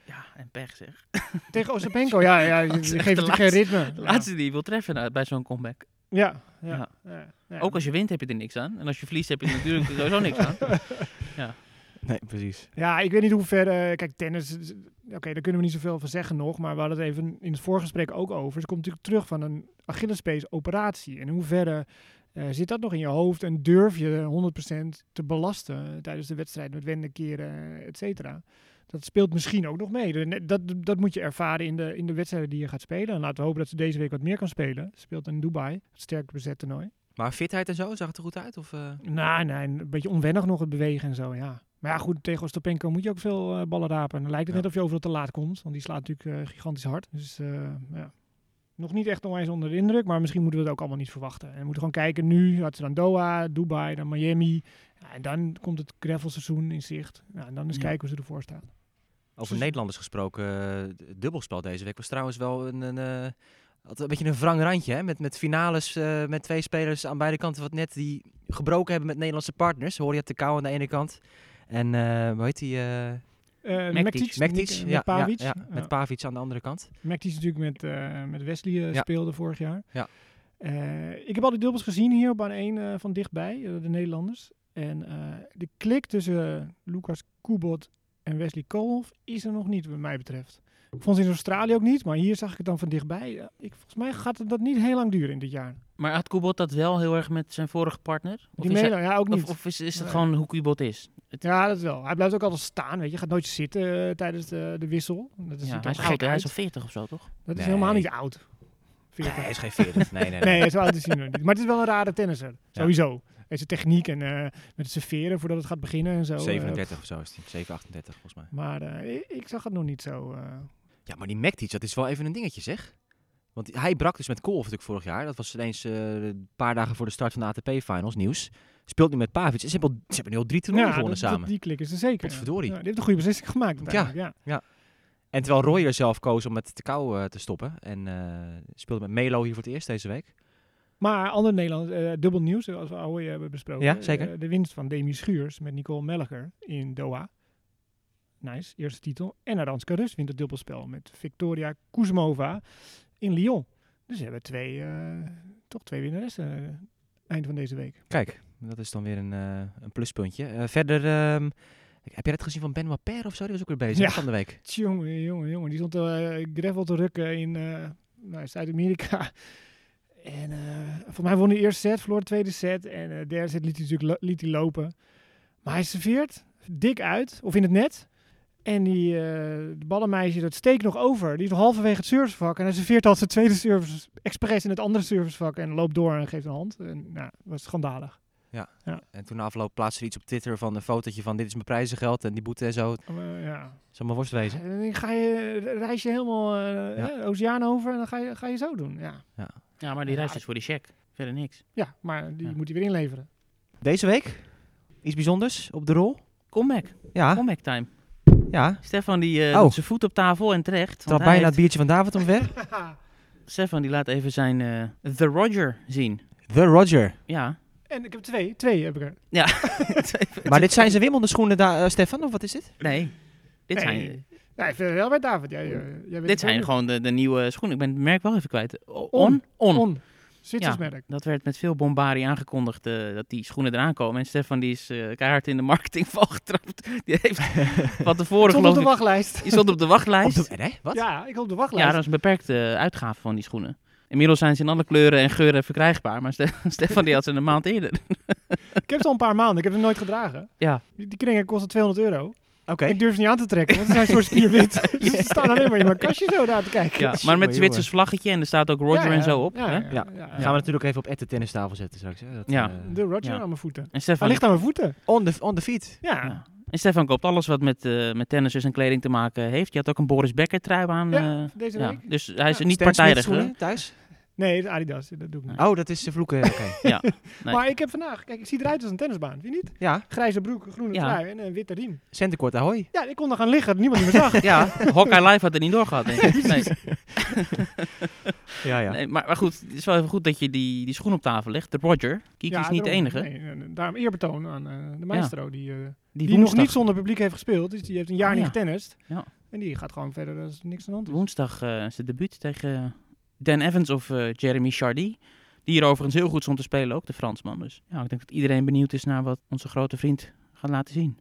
Ja, en pech zeg. Tegen Ostapenko, ja, ja, je, geeft geen ritme. De laatste die wil treffen nou, bij zo'n comeback. Ja, ja, Ja. ja. ja. Ook als je wint heb je er niks aan. En als je verliest heb je er natuurlijk sowieso niks aan. Nee, precies. Ja, ik weet niet hoe ver... eh, kijk, tennis... is- Oké, daar kunnen we niet zoveel van zeggen nog. Maar we hadden het even in het voorgesprek ook over. Ze komt natuurlijk terug van een Achillespees operatie. En in hoeverre eh, zit dat nog in je hoofd? En durf je 100% te belasten tijdens de wedstrijd met wenden, keren, et cetera? Dat speelt misschien ook nog mee. Dat, dat moet je ervaren in de, in de wedstrijden die je gaat spelen. En laten we hopen dat ze deze week wat meer kan spelen. Ze speelt in Dubai, het sterk bezet toernooi. Maar fitheid en zo, zag het er goed uit? Of, eh? Nou, nee, een beetje onwennig nog het bewegen en zo, ja. Maar ja, goed, tegen Ostapenko moet je ook veel eh, ballen rapen. En dan lijkt het Ja. net of je overal te laat komt, want die slaat natuurlijk eh, gigantisch hard. Dus ja, nog niet echt onwijs onder de indruk, maar misschien moeten we het ook allemaal niet verwachten. En we moeten gewoon kijken, nu had ze dan Doha, Dubai, dan Miami. Ja, en dan komt het gravelseizoen in zicht. En dan eens kijken hoe ze ervoor staan. Over Nederlanders gesproken, eh, het dubbelspel deze week was trouwens wel een, een, eh, een beetje een wrang randje. Hè? Met, met finales eh, met twee spelers aan beide kanten wat net die gebroken hebben met Nederlandse partners. Horia Tekau aan de ene kant. En eh hoe heet die? Mektic. Mektic, Mektic. Nik- Ja, met ja, Pavic. ja, met Pavic aan de andere kant. Mektic natuurlijk met, eh, met Wesley Ja. speelde vorig jaar. Ja. Eh, ik heb al die dubbels gezien hier op baan 1 eh, van dichtbij, de Nederlanders. En eh, de klik tussen Lucas Kubot en Wesley Koolhof is er nog niet, wat mij betreft. Ik vond ze in Australië ook niet, maar hier zag ik het dan van dichtbij. Ik, volgens mij gaat het dat niet heel lang duren in dit jaar. Maar had Kubot dat wel heel erg met zijn vorige partner? Of Die Mela, ja, ook niet. of, of is, is het Nee. gewoon hoe Kubot is? Het, ja, dat wel. Hij blijft ook altijd staan, weet je. Gaat nooit zitten eh, tijdens de, de wissel. Dat is, ja, hij is gek hij is al 40 of zo, toch? Dat is helemaal niet oud. Nee, 40. hij is geen 40. Nee, nee, nee. Nee, zo oud is hij nog niet. Maar het is wel een rare tennisser. Sowieso. En zijn techniek en eh, met het serveren voordat het gaat beginnen en zo. eh, 37 of zo is die. 738 volgens mij. maar eh, ik, zag het nog niet zo. eh. Ja, maar die Mektic, dat is wel even een dingetje zeg. Want hij brak dus met Kolf natuurlijk vorig jaar. Dat was ineens eh, een paar dagen voor de start van de ATP-finals nieuws. Speelt nu met Pavic. Ze hebben, al, ze hebben nu al drie toernooien ja, gewonnen dat- dat- samen. die klik is er zeker. Potverdorie. Ja, die heeft een goede beslissing gemaakt uiteindelijk, ja. En terwijl Roy er zelf koos om met de kou eh, te stoppen. En eh, speelde met Melo hier voor het eerst deze week. Maar ander Nederland, eh, dubbel nieuws, zoals we al hebben besproken. Ja, zeker. Eh, de winst van Demi Schuurs met Nicole Melliger in Doha. Nice, eerste titel. En Aranska Rus wint het dubbelspel met Victoria Kuzmova in Lyon. Dus ze hebben twee, eh, toch twee winnaressen eind van deze week. Kijk, dat is dan weer een, een pluspuntje. Verder, ehm, heb je dat gezien van Benoit Paire of zo? Die was ook weer bezig Ja. van de week. Jongen, jongen, jongen. Die stond gravel te rukken in nou, Zuid-Amerika. En eh voor mij won hij de eerste set, verloor de tweede set. En eh, de derde set liet hij natuurlijk liet hij lopen. Maar hij serveert dik uit, of in het net. En die eh de ballenmeisje, dat steekt nog over. Die is nog halverwege het servicevak. En hij serveert al zijn tweede service expres in het andere servicevak. En loopt door en geeft een hand. En nou, dat was schandalig. En toen na afloop plaatste iets op Twitter van een fotootje van dit is mijn prijzengeld en die boete en zo. Maar, ja. zal maar worst wezen. En dan ga je, reis je helemaal eh, Ja. oceaan over en dan ga je, ga je zo doen. Ja, Ja, maar die reis is voor die check. Verder niks. ja maar die Ja. moet hij weer inleveren. Deze week, iets bijzonders op de rol. Comeback. Ja, Comeback time. ja. Stefan die eh Oh. zijn voet op tafel en terecht. Trap hij bijna het biertje van David omver. Stefan die laat even zijn eh, The Roger zien. The Roger. Ja. En ik heb twee. Twee heb ik er. Ja. Maar dit zijn zijn wimmelde schoenen, da- eh, Stefan, of wat is dit? nee. Dit Nee. zijn, Ja, ik vind het wel bij David. Jij, eh, dit zijn gewoon de, de nieuwe schoenen. Ik ben het merk wel even kwijt. On. On? On. Ja. Dat werd met veel bombarie aangekondigd eh, dat die schoenen eraan komen. En Stefan die is eh, keihard in de marketingval getrapt. Die heeft van tevoren Stond op de wachtlijst. Die stond op de wachtlijst. Op de, nee, wat? Ja, ik op de Ja, wachtlijst. dat is een beperkte uitgave van die schoenen. Inmiddels zijn ze in alle kleuren en geuren verkrijgbaar. Maar Ste- Stefan die had ze een maand eerder. Ik heb ze al een paar maanden. Ik heb ze nooit gedragen. Ja. Die, die kringen kosten 200 euro. Oké. Ik durf ze niet aan te trekken, want ze zijn soort spierwit. Dus ze staan alleen maar in mijn kastje zo daar te kijken. Ja, maar met Zwitsers vlaggetje en er staat ook Roger Ja, ja. en zo op. Ja, hè? ja, Ja. ja, ja. Gaan we natuurlijk even op at de tennistafel zetten straks. Hè? Dat, Ja. eh, De Roger Ja. aan mijn voeten. En Hij Stefan, ligt aan mijn voeten. on, the, on the feet. Ja. ja. en Stefan koopt alles wat met, eh met tennissers en kleding te maken heeft. Je had ook een Boris Becker trui aan. Ja, eh, deze ja. week. Dus hij is Ja. niet partijdig. thuis? Nee, de Adidas. Dat doe ik niet. Oh, dat is de vloeken. Oké. Ja. Nee. Maar ik heb vandaag, kijk, ik zie eruit als een tennisbaan, vind je niet? Ja, Grijze broek, groene Ja. trui en een witte riem. centenkort ahoy. Ja, ik kon er gaan liggen, dat niemand die me zag. Ja, Hawkeye Live had er niet doorgehad, denk ik. Nee. Ja, ja. Nee, maar, maar goed, het is wel even goed dat je die, die schoen op tafel legt. De Roger. Kiki is niet de daarom. enige. Nee, daarom eerbetoon aan eh, de maestro, die, eh, die, Die, nog woensdag, niet zonder publiek heeft gespeeld. Dus die heeft een jaar Ah, niet ja. getennist. Ja. En die gaat gewoon verder als niks aan de hand is. woensdag eh zijn debuut tegen Dan Evans of eh, Jeremy Chardy. Die hier overigens heel goed stond te spelen, ook de Fransman. Dus ja, ik denk dat iedereen benieuwd is naar wat onze grote vriend gaat laten zien.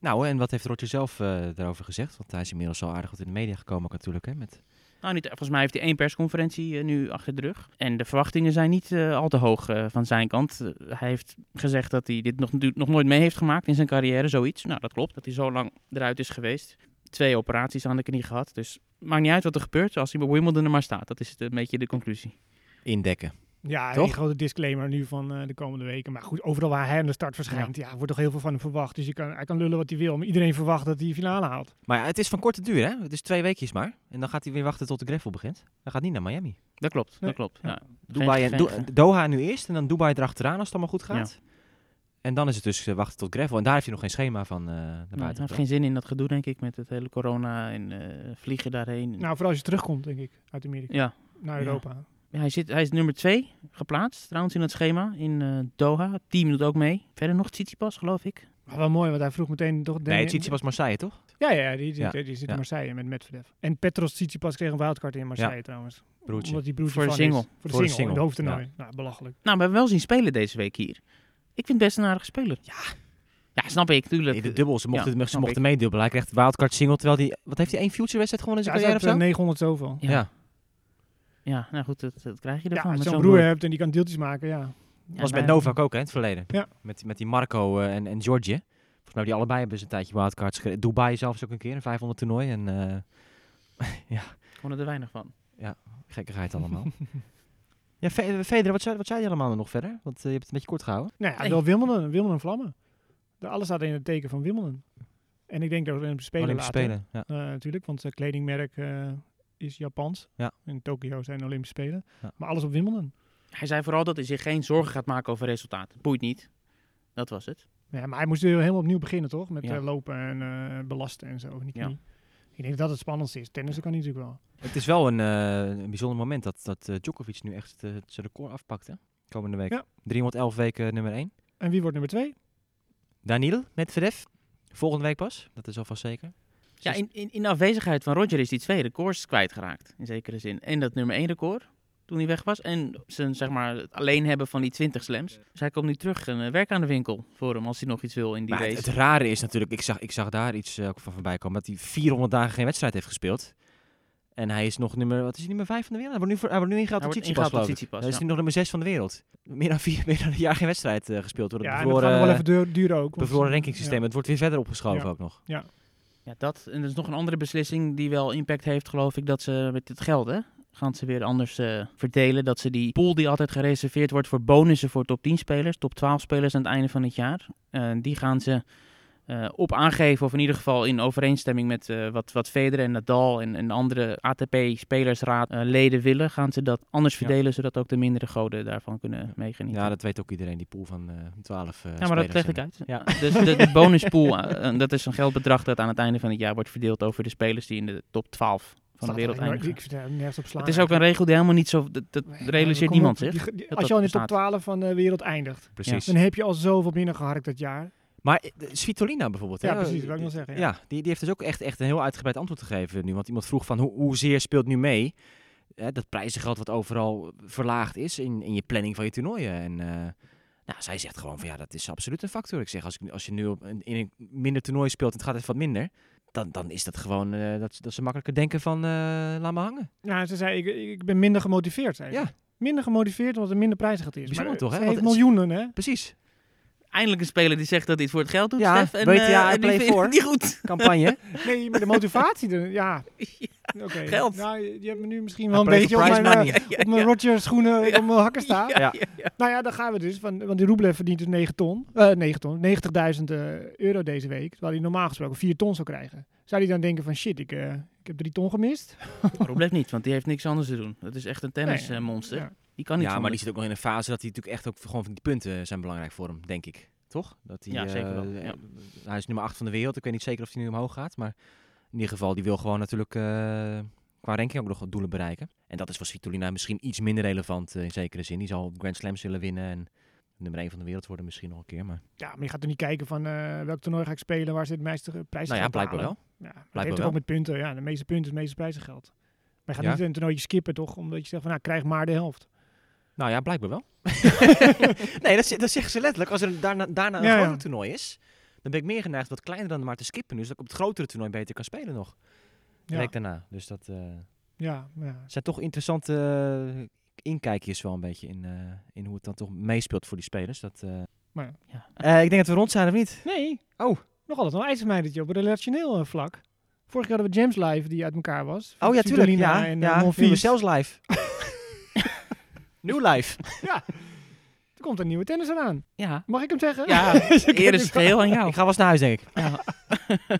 Nou, en wat heeft Roger zelf eh, daarover gezegd? Want hij is inmiddels al aardig wat in de media gekomen ook natuurlijk. Hè, met... Nou, niet, volgens mij heeft hij één persconferentie eh, nu achter de rug. En de verwachtingen zijn niet al te hoog van zijn kant. Hij heeft gezegd dat hij dit nog, nog nooit mee heeft gemaakt in zijn carrière, zoiets. Nou, dat klopt, dat hij zo lang eruit is geweest. Twee operaties aan de knie gehad. Dus maakt niet uit wat er gebeurt als hij bij Wimbledon er maar staat. Dat is het, een beetje de conclusie. Indekken. Ja, Toch? een grote disclaimer nu van eh, de komende weken. Maar goed, overal waar hij aan de start verschijnt, ja. wordt toch heel veel van hem verwacht. Dus je kan, hij kan lullen wat hij wil, maar iedereen verwacht dat hij de finale haalt. Maar ja, het is van korte duur, hè? Het is twee weekjes maar. En dan gaat hij weer wachten tot de gravel begint. Hij gaat niet naar Miami. Dat klopt, Nee. dat klopt. Ja. Ja. Dubai en Do- Doha nu eerst en dan Dubai erachteraan als het allemaal goed gaat. En dan is het dus eh, wachten tot gravel. En daar heeft hij nog geen schema van eh naar Nee, heeft geen zin in dat gedoe, denk ik, met het hele corona en eh, vliegen daarheen. Nou, vooral als je terugkomt, denk ik, uit Amerika ja. naar Ja. Europa. Ja, hij, zit, hij is nummer twee geplaatst, trouwens, in het schema in eh, Doha. Het team doet ook mee. Verder nog Tsitsipas, geloof ik. Maar wel mooi, want hij vroeg meteen toch... Nee, het was Marseille, toch? Ja, ja, ja, die, die, Ja, die zit ja. in Marseille met Medvedev. En Petros Tsitsipas kreeg een wildcard in Marseille trouwens. Broertje. Omdat die broertje Voor de van single. Is. Voor de Voor de single, in de single, hoofdtoernooi. Nou, belachelijk. Nou, we hebben wel zien spelen deze week hier. Ik vind het best een aardige speler. Ja. Ja, snap ik, tuurlijk. Nee, de dubbel, ze mochten, Ja, ze mochten meedubbelen. Hij krijgt wildcard single, terwijl hij... Wat heeft hij, één future wedstrijd gewonnen in Ja, zijn hij carrière of zo? eh, 900 zoveel. Ja. Ja. Ja, nou goed, dat, dat krijg je Ja, ervan. als met je zo'n broer hebt en die kan deeltjes maken, ja. Ja, was met Novak ook, hè, in het verleden. Ja. Met, met die Marco eh, en, en George. Volgens mij hebben die allebei hebben ze een tijdje wildcards gereden. Dubai zelfs ook een keer, een 500 toernooi. En eh Ik vond er weinig van. gekkigheid allemaal. Ja, Fe- Federer, wat zei, wat zei je allemaal nog verder? Want eh, je hebt het een beetje kort gehouden. Nou ja, Nee. wel Wimbledon, Wimbledon vlammen. De, alles staat in het teken van Wimbledon. En ik denk dat we Olympische Spelen Olympische later. Spelen. Ja. Eh, natuurlijk, want het kledingmerk eh, is Japans. Ja. In Tokio zijn de Olympische Spelen. Ja. Maar alles op Wimbledon. Hij zei vooral dat hij zich geen zorgen gaat maken over resultaten. Boeit niet. Dat was het. Ja, maar hij moest weer helemaal opnieuw beginnen, toch? Met Ja. lopen en eh, belasten en zo. die Ja. Ik denk dat het spannendste is. Tennissen kan hij natuurlijk wel. Het is wel een, eh, een bijzonder moment dat, dat eh, Djokovic nu echt eh, zijn record afpakt. Hè? Komende week. Ja. 311 weken nummer 1. En wie wordt nummer twee? Daniel Medvedev. Volgende week pas. Dat is alvast zeker. Ja, in, in, in afwezigheid van Roger is hij twee records kwijtgeraakt. In zekere zin. En dat nummer één record toen hij weg was. En zijn, zeg maar, het alleen hebben van die 20 slams. Dus hij komt nu terug en eh, werk aan de winkel voor hem als hij nog iets wil in die Maar het, race. het rare is natuurlijk, ik zag, ik zag daar iets ook van voorbij komen, dat hij 400 dagen geen wedstrijd heeft gespeeld. En hij is nog nummer, wat is hij, nummer 5 van de wereld? Hij wordt nu, voor, hij wordt nu ingehaald wordt Tsitsipas, geloof ik. Hij is ja. nu nog nummer 6 van de wereld. Meer dan, vier, meer dan een jaar geen wedstrijd eh, gespeeld. Door het Ja, en dat bevroren, gaat nog wel even duur- duren ook. bevroren rankingssysteem. Ja. Het wordt weer verder opgeschoven Ja. ook nog. Ja, dat. En er is nog een andere beslissing die wel impact heeft, geloof ik, dat ze met het geld, hè, gaan ze weer anders eh, verdelen. Dat ze die pool die altijd gereserveerd wordt voor bonussen voor top 10 spelers, top 12 spelers aan het einde van het jaar, eh, die gaan ze eh, op aangeven, of in ieder geval in overeenstemming met wat, wat Federer en Nadal en, en andere ATP-spelersraad eh, leden willen, gaan ze dat anders Ja. verdelen, zodat ook de mindere goden daarvan kunnen meegenieten. Ja, dat weet ook iedereen, die pool van eh 12 eh Ja, maar dat leg ik uit. Ja. Dus de, de bonuspool, dat is een geldbedrag dat aan het einde van het jaar wordt verdeeld over de spelers die in de top 12 van de wereld er- eindigen. Ik vind nergens op slaan. Het is ook een regel die helemaal niet zo... Dat, dat Nee, realiseert niemand op, zich. dat als je al in de top bestaat. 12 van de wereld eindigt, Precies. dan heb je al zoveel binnengeharkt dat jaar. Maar eh, Svitolina bijvoorbeeld. Ja, hè, precies, dat wil ik zeggen. Ja, die, die heeft dus ook echt, echt een heel uitgebreid antwoord gegeven nu. Want iemand vroeg van hoe, hoezeer speelt nu mee hè, dat prijzengeld wat overal verlaagd is in, in je planning van je toernooien. En eh, nou, zij zegt gewoon van ja, dat is absoluut een factor. Ik zeg, als, ik, als je nu op een, in een minder toernooi speelt en het gaat even wat minder, dan, dan is dat gewoon eh, dat, dat ze makkelijker denken van eh, laat me hangen. Ja, ze zei, ik, ik ben minder gemotiveerd. Ze. Ja. Minder gemotiveerd omdat er minder prijzengeld is. Bijzonder Maar, toch, hè? Ze Want heeft miljoenen, hè? Precies, Eindelijk een speler die zegt dat hij het voor het geld doet, Ja, Stef. En, weet je, eh, ja, play het niet goed. campagne. Nee, maar de motivatie, er, ja. Oké. Geld. Nou, je, hebt me nu misschien I wel een beetje op mijn, eh. Ja, op mijn Roger schoenen, op mijn hakken staan. Ja, Ja. ja, ja. Nou ja, daar gaan we dus. Want, want die Rublev verdient dus 9 ton. eh 9 ton. 90.000 eh, euro deze week. Terwijl hij normaal gesproken 4 ton zou krijgen. Zou hij dan denken van shit, ik, eh, ik heb 3 ton gemist? Probleem niet, want die heeft niks anders te doen. Dat is echt een Nee, tennismonster. ja. Die kan niet Ja, maar die zit ook nog in een fase dat hij natuurlijk echt ook gewoon van die punten zijn belangrijk voor hem, denk ik. Toch? Dat hij, Ja, zeker eh, wel, ja. Hij is nummer 8 van de wereld. Ik weet niet zeker of hij nu omhoog gaat. Maar in ieder geval, die wil gewoon natuurlijk eh, qua ranking ook nog wat doelen bereiken. En dat is voor Svitolina misschien iets minder relevant eh, in zekere zin. Die zal Grand Slams willen winnen en nummer 1 van de wereld worden misschien nog een keer. Maar Ja, maar je gaat er niet kijken van eh, welk toernooi ga ik spelen, waar zit het meeste prijs nou ja, blijkbaar wel. Ja, Blijkbaar heeft wel. ook met punten. Ja, de meeste punten het meeste prijzengeld. Maar je gaat Ja. niet een toernooitje skippen toch, omdat je zegt van nou, krijg maar de helft. Nou ja, blijkbaar wel. nee, dat, dat zeggen ze letterlijk. Als er daarna, daarna een Ja, ja. groter toernooi is, dan ben ik meer geneigd wat kleiner dan maar te skippen. Dus dat ik op het grotere toernooi beter kan spelen nog. Ja, Week daarna. Dus dat eh, ja, ja. zijn toch interessante eh, inkijkjes wel een beetje in, eh, in hoe het dan toch meespeelt voor die spelers. Dat, eh. Maar Ja. Eh, ik denk dat we rond zijn of niet? Nee. Oh. Nog altijd een ijzermeidertje op een relationeel vlak. Vorig jaar hadden we James Live die uit elkaar was. Oh ja, tuurlijk. Ja, en ja. zelfs live. Nieuw live. Er komt een nieuwe tennisser aan. Ja, Mag ik hem zeggen? ja Ik eer is geheel aan jou. Ik ga wel eens naar huis, denk ik.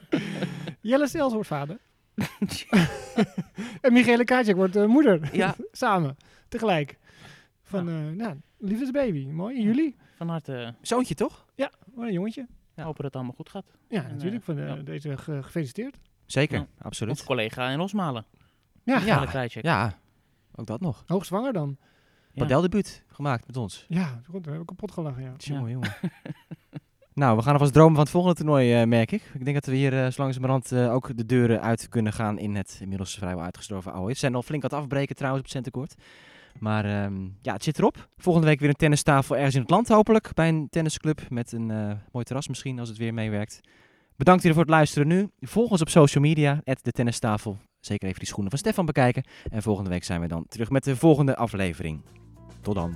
Jelle Stels wordt vader. en Michele Kajcek wordt eh, moeder. Ja. Samen. Tegelijk. Van, eh nou, liefdesbaby. Mooi. In juli. Van harte Zoontje, toch? Wat een jongetje. hopen dat het allemaal goed gaat. Ja, En, natuurlijk. Van, eh, ja. Deze ge- gefeliciteerd. Zeker, Ja. absoluut. Ons collega in Rosmalen. Ja, Ja. Ja, ook dat nog. hoogzwanger dan. Ja. Padeldebuut gemaakt met ons. Ja, goed, we hebben kapot gelachen, ja. Jongen, jongen. nou, we gaan alvast dromen van het volgende toernooi, eh, merk ik. Ik denk dat we hier uh, zo langzamerhand eh, ook de deuren uit kunnen gaan in het inmiddels vrijwel uitgestorven oude. Ze zijn al flink aan het afbreken trouwens op Centercourt. Maar ehm, ja, het zit erop. Volgende week weer een tennistafel ergens in het land hopelijk. Bij een tennisclub met een eh, mooi terras misschien als het weer meewerkt. Bedankt jullie voor het luisteren nu. Volg ons op social media, de tennistafel. Zeker even die schoenen van Stefan bekijken. En volgende week zijn we dan terug met de volgende aflevering. Tot dan.